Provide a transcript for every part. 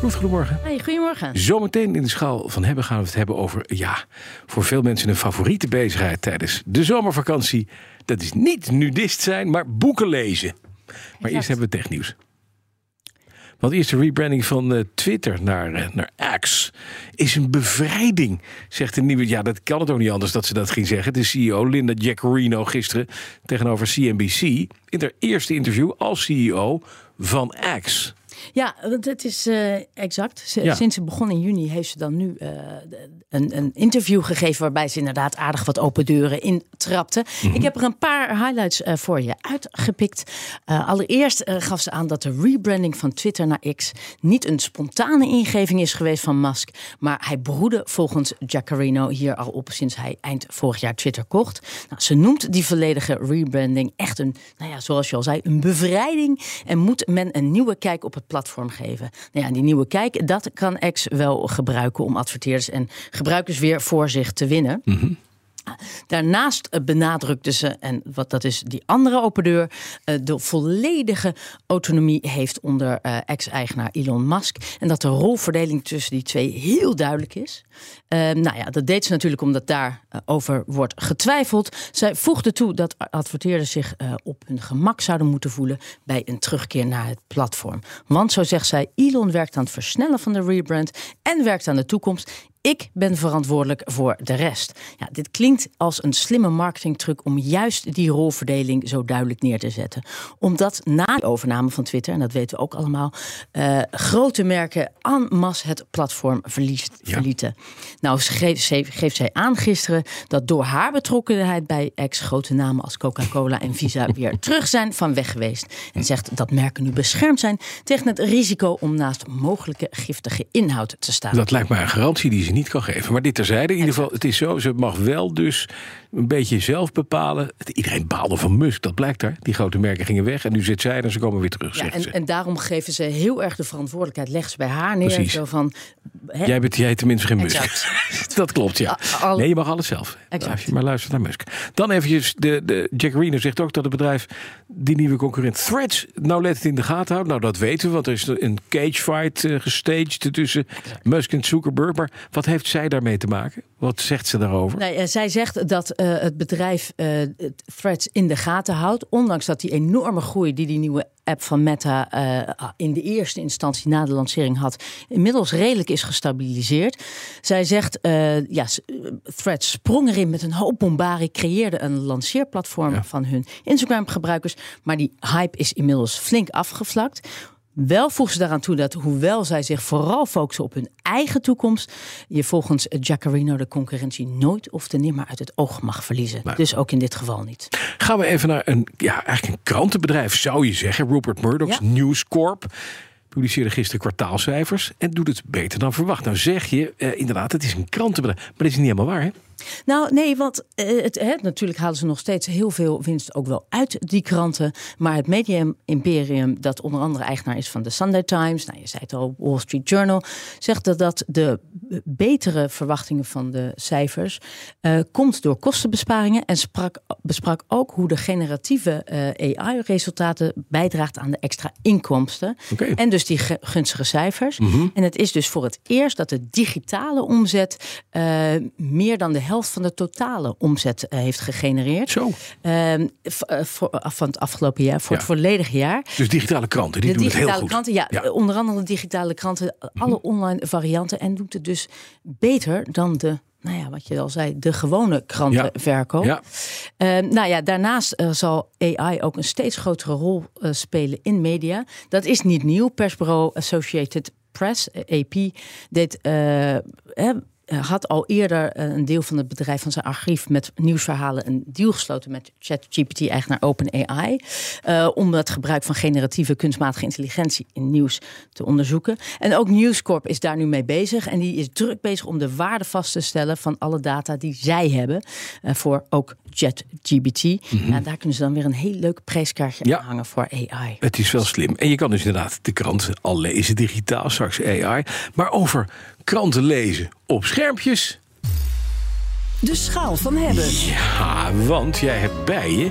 Goedemorgen. Hey, goedemorgen. Zometeen in de schaal van hebben gaan we het hebben over, ja, voor veel mensen een favoriete bezigheid tijdens de zomervakantie. Dat is niet nudist zijn, maar boeken lezen. Maar eerst hebben we technieuws. Want eerst de rebranding van eh, Twitter naar, eh, naar X is een bevrijding, zegt de nieuwe. Ja, dat kan het ook niet anders dat ze dat ging zeggen. De CEO Linda Jaccarino gisteren tegenover CNBC in haar eerste interview als CEO van X. Ja, want het is eh, exact. Ja. Sinds ze begon in juni heeft ze dan nu eh, een, een interview gegeven waarbij ze inderdaad aardig wat open deuren intrapte. Mhm. Ik heb er een paar highlights eh, voor je uitgepikt. Allereerst gaf ze aan dat de rebranding van Twitter naar X niet een spontane ingeving is geweest van Musk, maar hij broedde volgens Jaccarino hier al op sinds hij eind vorig jaar Twitter kocht. Nou, ze noemt die volledige rebranding echt een, nou ja, zoals je al zei, een bevrijding en moet men een nieuwe kijk op het platform geven. Nou ja, die nieuwe kijk, dat kan X wel gebruiken om adverteerders en gebruikers weer voor zich te winnen. Daarnaast eh, benadrukte ze, en wat dat is die andere open deur, eh, de volledige autonomie heeft onder eh, ex-eigenaar Elon Musk. En dat de rolverdeling tussen die twee heel duidelijk is. Eh, nou ja, dat deed ze natuurlijk omdat daarover over wordt getwijfeld. Zij voegde toe dat adverteerders zich op hun gemak zouden moeten voelen bij een terugkeer naar het platform. Want zo zegt zij, Elon werkt aan het versnellen van de rebrand en werkt aan de toekomst. Ik ben verantwoordelijk voor de rest. Ja, dit klinkt als een slimme marketingtruc om juist die rolverdeling zo duidelijk neer te zetten. Omdat na de overname van Twitter, en dat weten we ook allemaal, eh, grote merken en masse het platform verliest, Ja. verlieten. Nou, geeft, geeft zij aan gisteren dat door haar betrokkenheid bij ex grote namen als Coca-Cola en Visa weer terug zijn van weg geweest. En zegt dat merken nu beschermd zijn tegen het risico om naast mogelijke giftige inhoud te staan. Dat lijkt mij een garantie die ze niet kan geven. Maar dit terzijde, in ieder geval, het is zo, ze mag wel dus een beetje zelf bepalen. Iedereen baalde van Musk, dat blijkt daar. Die grote merken gingen weg en nu zit zij en ze komen weer terug, Ja, en, ze. en daarom geven ze heel erg de verantwoordelijkheid, leggen ze bij haar neer. Precies. Zo van, hè, Jij bent jij tenminste geen Musk. Dat klopt, ja. Al- Nee, je mag alles zelf. Exact. Als je maar luistert naar Musk. Dan eventjes, de, de Jack Reno zegt ook dat het bedrijf die nieuwe concurrent Threads nou let het in de gaten houdt. Nou, dat weten we, want er is een cagefight eh, gestaged tussen Musk en Zuckerberg. Maar wat heeft zij daarmee te maken? Wat zegt ze daarover? Nee, eh, zij zegt dat eh, het bedrijf het Threads in de gaten houdt. Ondanks dat die enorme groei die die nieuwe app van Meta eh, in de eerste instantie na de lancering had, inmiddels redelijk is gestabiliseerd. Zij zegt, eh, ja, Threads sprong erin met een hoop bombarie, creëerde een lanceerplatform van hun Instagram-gebruikers. Maar die hype is inmiddels flink afgevlakt. Wel voegt ze daaraan toe dat hoewel zij zich vooral focussen op hun eigen toekomst, je volgens Jaccarino de concurrentie nooit of te nimmer uit het oog mag verliezen. Dus ook in dit geval niet. Gaan we even naar een, ja, eigenlijk een krantenbedrijf, zou je zeggen. Rupert Murdoch's Ja. News Corp. Publiceerde gisteren kwartaalcijfers en doet het beter dan verwacht. Nou zeg je, eh, inderdaad, het is een krantenbedrijf. Maar dat is niet helemaal waar, hè? Nou, nee, want eh, het, hè, natuurlijk halen ze nog steeds heel veel winst ook wel uit die kranten. Maar het Medium Imperium, dat onder andere eigenaar is van de Sunday Times, nou, je zei het al, Wall Street Journal, zegt dat, dat de betere verwachtingen van de cijfers eh, komt door kostenbesparingen. En sprak, besprak ook hoe de generatieve eh, AI-resultaten bijdraagt aan de extra inkomsten. En dus die ge- gunstige cijfers. En het is dus voor het eerst dat de digitale omzet meer dan de helft van de totale omzet eh, heeft gegenereerd. Zo. Ehm, eh, voor, af van het afgelopen jaar, voor Ja. het volledige jaar. Dus digitale kranten, die de doen het heel digitale goed. kranten, ja, Ja. Mhm. onder andere de digitale kranten, alle online varianten. En doet het dus beter dan de, nou ja, wat je al zei, de gewone krantenverkoop. Ja. Ehm, nou ja, daarnaast eh, zal AI ook een steeds grotere rol eh, spelen in media. Dat is niet nieuw. Persbureau Associated Press, eh, AP, deed eh, eh, eh, had al eerder eh, een deel van het bedrijf van zijn archief met nieuwsverhalen een deal gesloten met ChatGPT, eigenaar OpenAI, uh, om het gebruik van generatieve kunstmatige intelligentie in nieuws te onderzoeken. En ook News Corp is daar nu mee bezig en die is druk bezig om de waarde vast te stellen van alle data die zij hebben voor ook ChatGPT. Mm -hmm. daar kunnen ze dan weer een heel leuk prijskaartje ja. hangen voor AI. Het is wel slim. En je kan dus inderdaad de krant al lezen digitaal, straks AI. Maar over kranten lezen op schermpjes. De schaal van hebben. Ja, want jij hebt bij je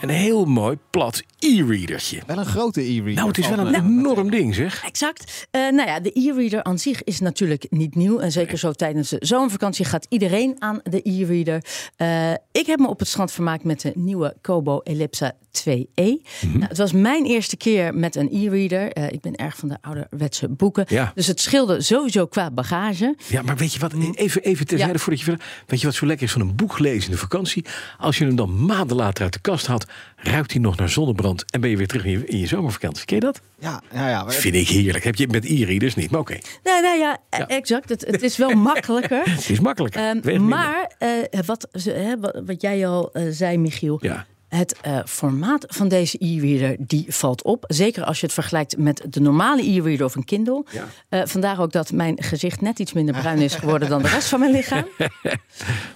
een heel mooi plat e-readertje. Wel een grote e-reader. Nou, het is wel een enorm ding, zeg. Exact. Uh, nou ja, de e-reader aan zich is natuurlijk niet nieuw. En zeker zo tijdens de zomervakantie gaat iedereen aan de e-reader. Uh, ik heb me op het strand vermaakt met de nieuwe Kobo Ellipsa 2e. Mm -hmm. nou, het was mijn eerste keer met een e-reader. Uh, ik ben erg van de ouderwetse boeken. Ja. Dus het scheelde sowieso qua bagage. Ja, maar weet je wat? Even, even terzijde ja. voordat je verder... Weet je wat zo lekker is van een boek lezen in de vakantie? Als je hem dan maanden later uit de kast haalt... ruikt hij nog naar zonnebrand en ben je weer terug in je, in je zomervakantie. Ken je dat? Ja, ja, ja. Maar... Vind ik heerlijk. Heb je met e-readers niet, maar oké. Okay. Nee, nee, ja, ja, exact. Het, het is wel makkelijker. het is makkelijker. Um, maar uh, wat, uh, wat jij al uh, zei, Michiel. Ja. Het uh, formaat van deze e-reader die valt op. Zeker als je het vergelijkt met de normale e-reader of een Kindle. Ja. Uh, vandaar ook dat mijn gezicht net iets minder bruin is geworden dan de rest van mijn lichaam.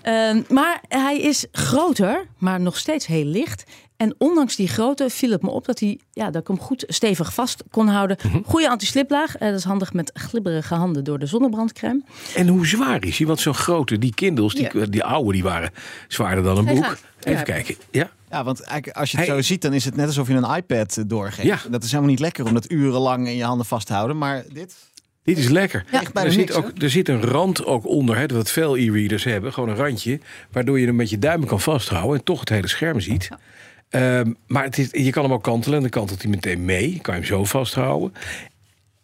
uh, maar hij is groter, maar nog steeds heel licht. En ondanks die grootte viel het me op dat, hij, ja, dat ik hem goed stevig vast kon houden. Mhm. Goede antisliplaag. Uh, dat is handig met glibberige handen door de zonnebrandcrème. En hoe zwaar is hij? Want zo'n grote, die Kindles, die, ja. die oude, die waren zwaarder dan een boek. Even Ja. kijken. Ja. Ja, want eigenlijk als je het zo ziet, dan is het net alsof je een iPad eh, doorgeeft. Ja. Dat is helemaal niet lekker om dat urenlang in je handen vast te houden. Maar dit, Dit is lekker. Ja. Er, zit ook, er zit een rand ook onder, hè, wat veel e-readers hebben. Gewoon een randje, waardoor je hem met je duimen kan vasthouden... en toch het hele scherm ziet. Ehm, maar het is, je kan hem ook kantelen en dan kantelt hij meteen mee. Je kan hem zo vasthouden.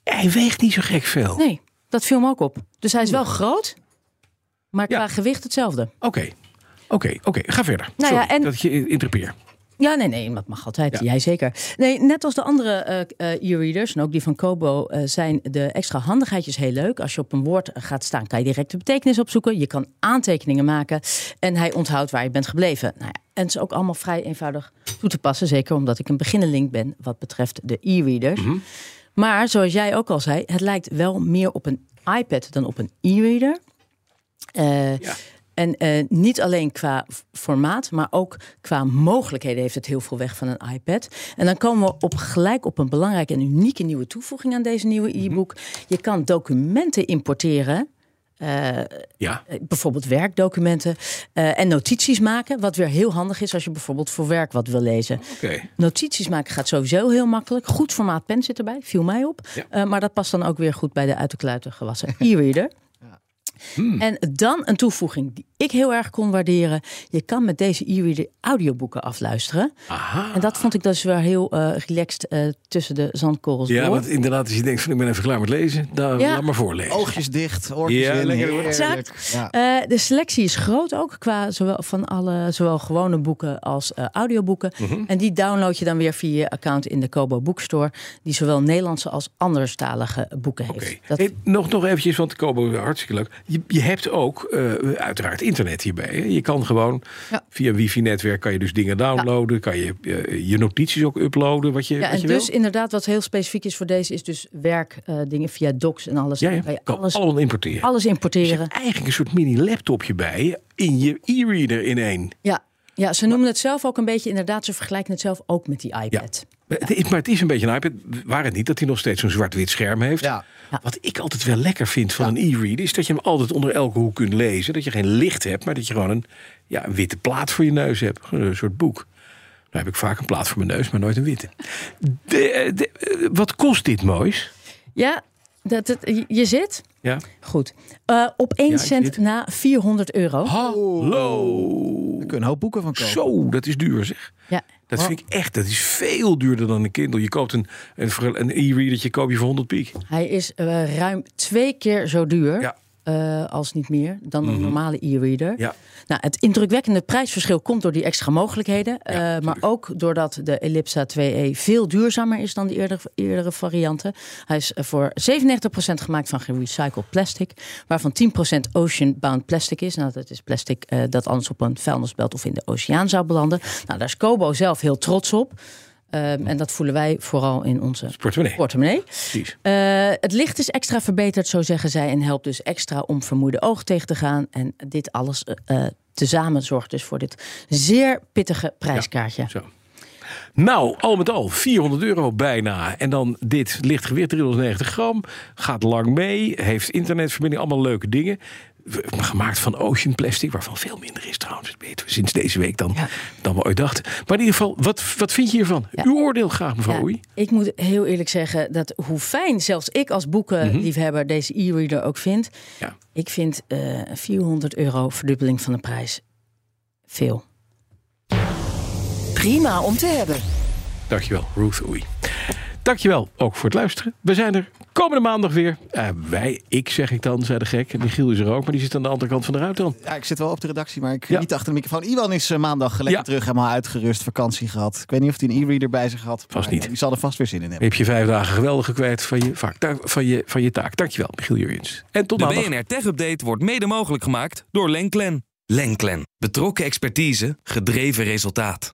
Hij weegt niet zo gek veel. Nee, dat viel me ook op. Dus hij is wel groot, maar Ja. qua gewicht hetzelfde. Oké, oké, oké. Ga verder. Nou ja, en- dat je interpeer. Ja, nee, nee, dat mag altijd. Ja. Jij zeker. Nee, net als de andere eh, eh, e-readers en ook die van Kobo eh, zijn de extra handigheidjes heel leuk. Als je op een woord gaat staan, kan je direct de betekenis opzoeken. Je kan aantekeningen maken en hij onthoudt waar je bent gebleven. Nou ja, en het is ook allemaal vrij eenvoudig toe te passen. Zeker omdat ik een beginnenlink ben wat betreft de e-readers. Mhm. Maar zoals jij ook al zei, het lijkt wel meer op een iPad dan op een e-reader. Ja. En eh, niet alleen qua formaat, maar ook qua mogelijkheden heeft het heel veel weg van een iPad. En dan komen we op gelijk op een belangrijke en unieke nieuwe toevoeging aan deze nieuwe e-book. Je kan documenten importeren. eh, Ja, bijvoorbeeld werkdocumenten eh, en notities maken. Wat weer heel handig is als je bijvoorbeeld voor werk wat wil lezen. Notities maken gaat sowieso heel makkelijk. Goed formaat pen zit erbij, viel mij op. Ja. Eh, maar dat past dan ook weer goed bij de uit de kluiten gewassen e-reader. Hmm. En dan een toevoeging die ik heel erg kon waarderen. Je kan met deze e-reader audioboeken afluisteren. Aha. En dat vond ik dus wel heel eh, relaxed eh, tussen de zandkorrels Ja, door. want inderdaad, als je denkt van ik ben even klaar met lezen, dan Ja. laat maar voorlezen. oogjes dicht, oortjes Ja, in. lekker. Exact. Ja. Eh, de selectie is groot ook qua zowel van alle zowel gewone boeken als eh, audioboeken. Mhm. En die download je dan weer via je account in de Kobo Bookstore, die zowel Nederlandse als anderstalige boeken heeft. Oké. Dat- Hey, nog, nog eventjes, want Kobo, hartstikke leuk. Je, je hebt ook eh, uiteraard internet hierbij. Hè? Je kan gewoon Ja. via een wifi-netwerk kan je dus dingen downloaden. Kan je eh, je notities ook uploaden, wat je, ja, wat en je dus wil. inderdaad, wat heel specifiek is voor deze, is dus werkdingen dingen via docs en alles. Ja, kan je kan alles, allemaal importeren. alles Dus importeren. eigenlijk een soort mini-laptopje bij in je e-reader in één. Ja. ja, ze noemen het zelf ook een beetje, inderdaad, ze vergelijken het zelf ook met die Ja. iPad. Maar het is- een beetje een iPad. Waar het niet dat hij nog steeds zo'n zwart-wit scherm heeft. Ja. Wat ik altijd wel lekker vind van een e-reader... is dat je hem altijd onder elke hoek kunt lezen. Dat je geen licht hebt, maar dat je gewoon een, ja, een witte plaat voor je neus hebt. Een soort boek. Nou heb ik vaak een plaat voor mijn neus, maar nooit een witte. De, eh, de, eh, wat kost dit moois? Ja, dat, het, je- zit. Ja. Goed. Eh, op 1 ik cent zit. na 400 euro. Hallo. Daar kun je een hoop boeken van kopen. Zo, dat is duur zeg. Ja. Dat vind ik echt, dat is veel duurder dan een Kindle. Je koopt een, een, een e-readertje koop je voor 100 piek. Hij is eh, ruim twee keer zo duur. Ja. Eh, als niet meer, dan een normale e-reader. Ja. Nou, het indrukwekkende prijsverschil komt door die extra mogelijkheden. eh, maar ook doordat de Ellipsa 2e veel duurzamer is dan de eerdere, eerdere varianten. Hij is eh, voor 97% gemaakt van gerecycled plastic. Waarvan 10% ocean-bound plastic is. Nou, dat is plastic dat anders op een vuilnisbelt of in de oceaan zou belanden. Nou, daar is Kobo zelf heel trots op. Ehm, en dat voelen wij vooral in onze Portemonnee. portemonnee. Precies. Eh, het licht is extra verbeterd, zo zeggen zij, en helpt dus extra om vermoeide ogen tegen te gaan. En dit alles eh, eh, tezamen zorgt dus voor dit zeer pittige prijskaartje. Zo. Nou, al met al 400 euro bijna. En dan dit licht gewicht 390 gram. Gaat lang mee. Heeft internetverbinding. Allemaal leuke dingen. Gemaakt van ocean plastic. Waarvan veel minder is trouwens. Dat weten we sinds deze week dan, Ja. dan we ooit dachten. Maar in ieder geval, wat, wat vind je hiervan? Ja. Uw oordeel graag mevrouw Ja, Oei. ik moet heel eerlijk zeggen dat hoe fijn zelfs ik als boekenliefhebber deze e-reader ook vind. Ja. Ik vind eh 400 euro verdubbeling van de prijs veel. Prima om te hebben. Dankjewel, Ruth Oei. Dankjewel ook voor het luisteren. We zijn er komende maandag weer. Eh, wij, ik zeg ik dan, zei de gek. En Michiel is er ook, maar die zit aan de andere kant van de ruit dan. Ja, ik zit wel op de redactie, maar ik Ja. niet achter de microfoon. Iwan is eh, maandag lekker Ja. terug, helemaal uitgerust, vakantie gehad. Ik weet niet of hij een e-reader bij zich had. Vast niet. Die zal er vast weer zin in hebben. Heb je vijf dagen geweldig kwijt van je, ta- van je, van je taak. Dankjewel, Michiel Jurjens. En tot De maandag. BNR Tech Update wordt mede mogelijk gemaakt door Lenklen. Lenklen. Betrokken expertise, gedreven resultaat.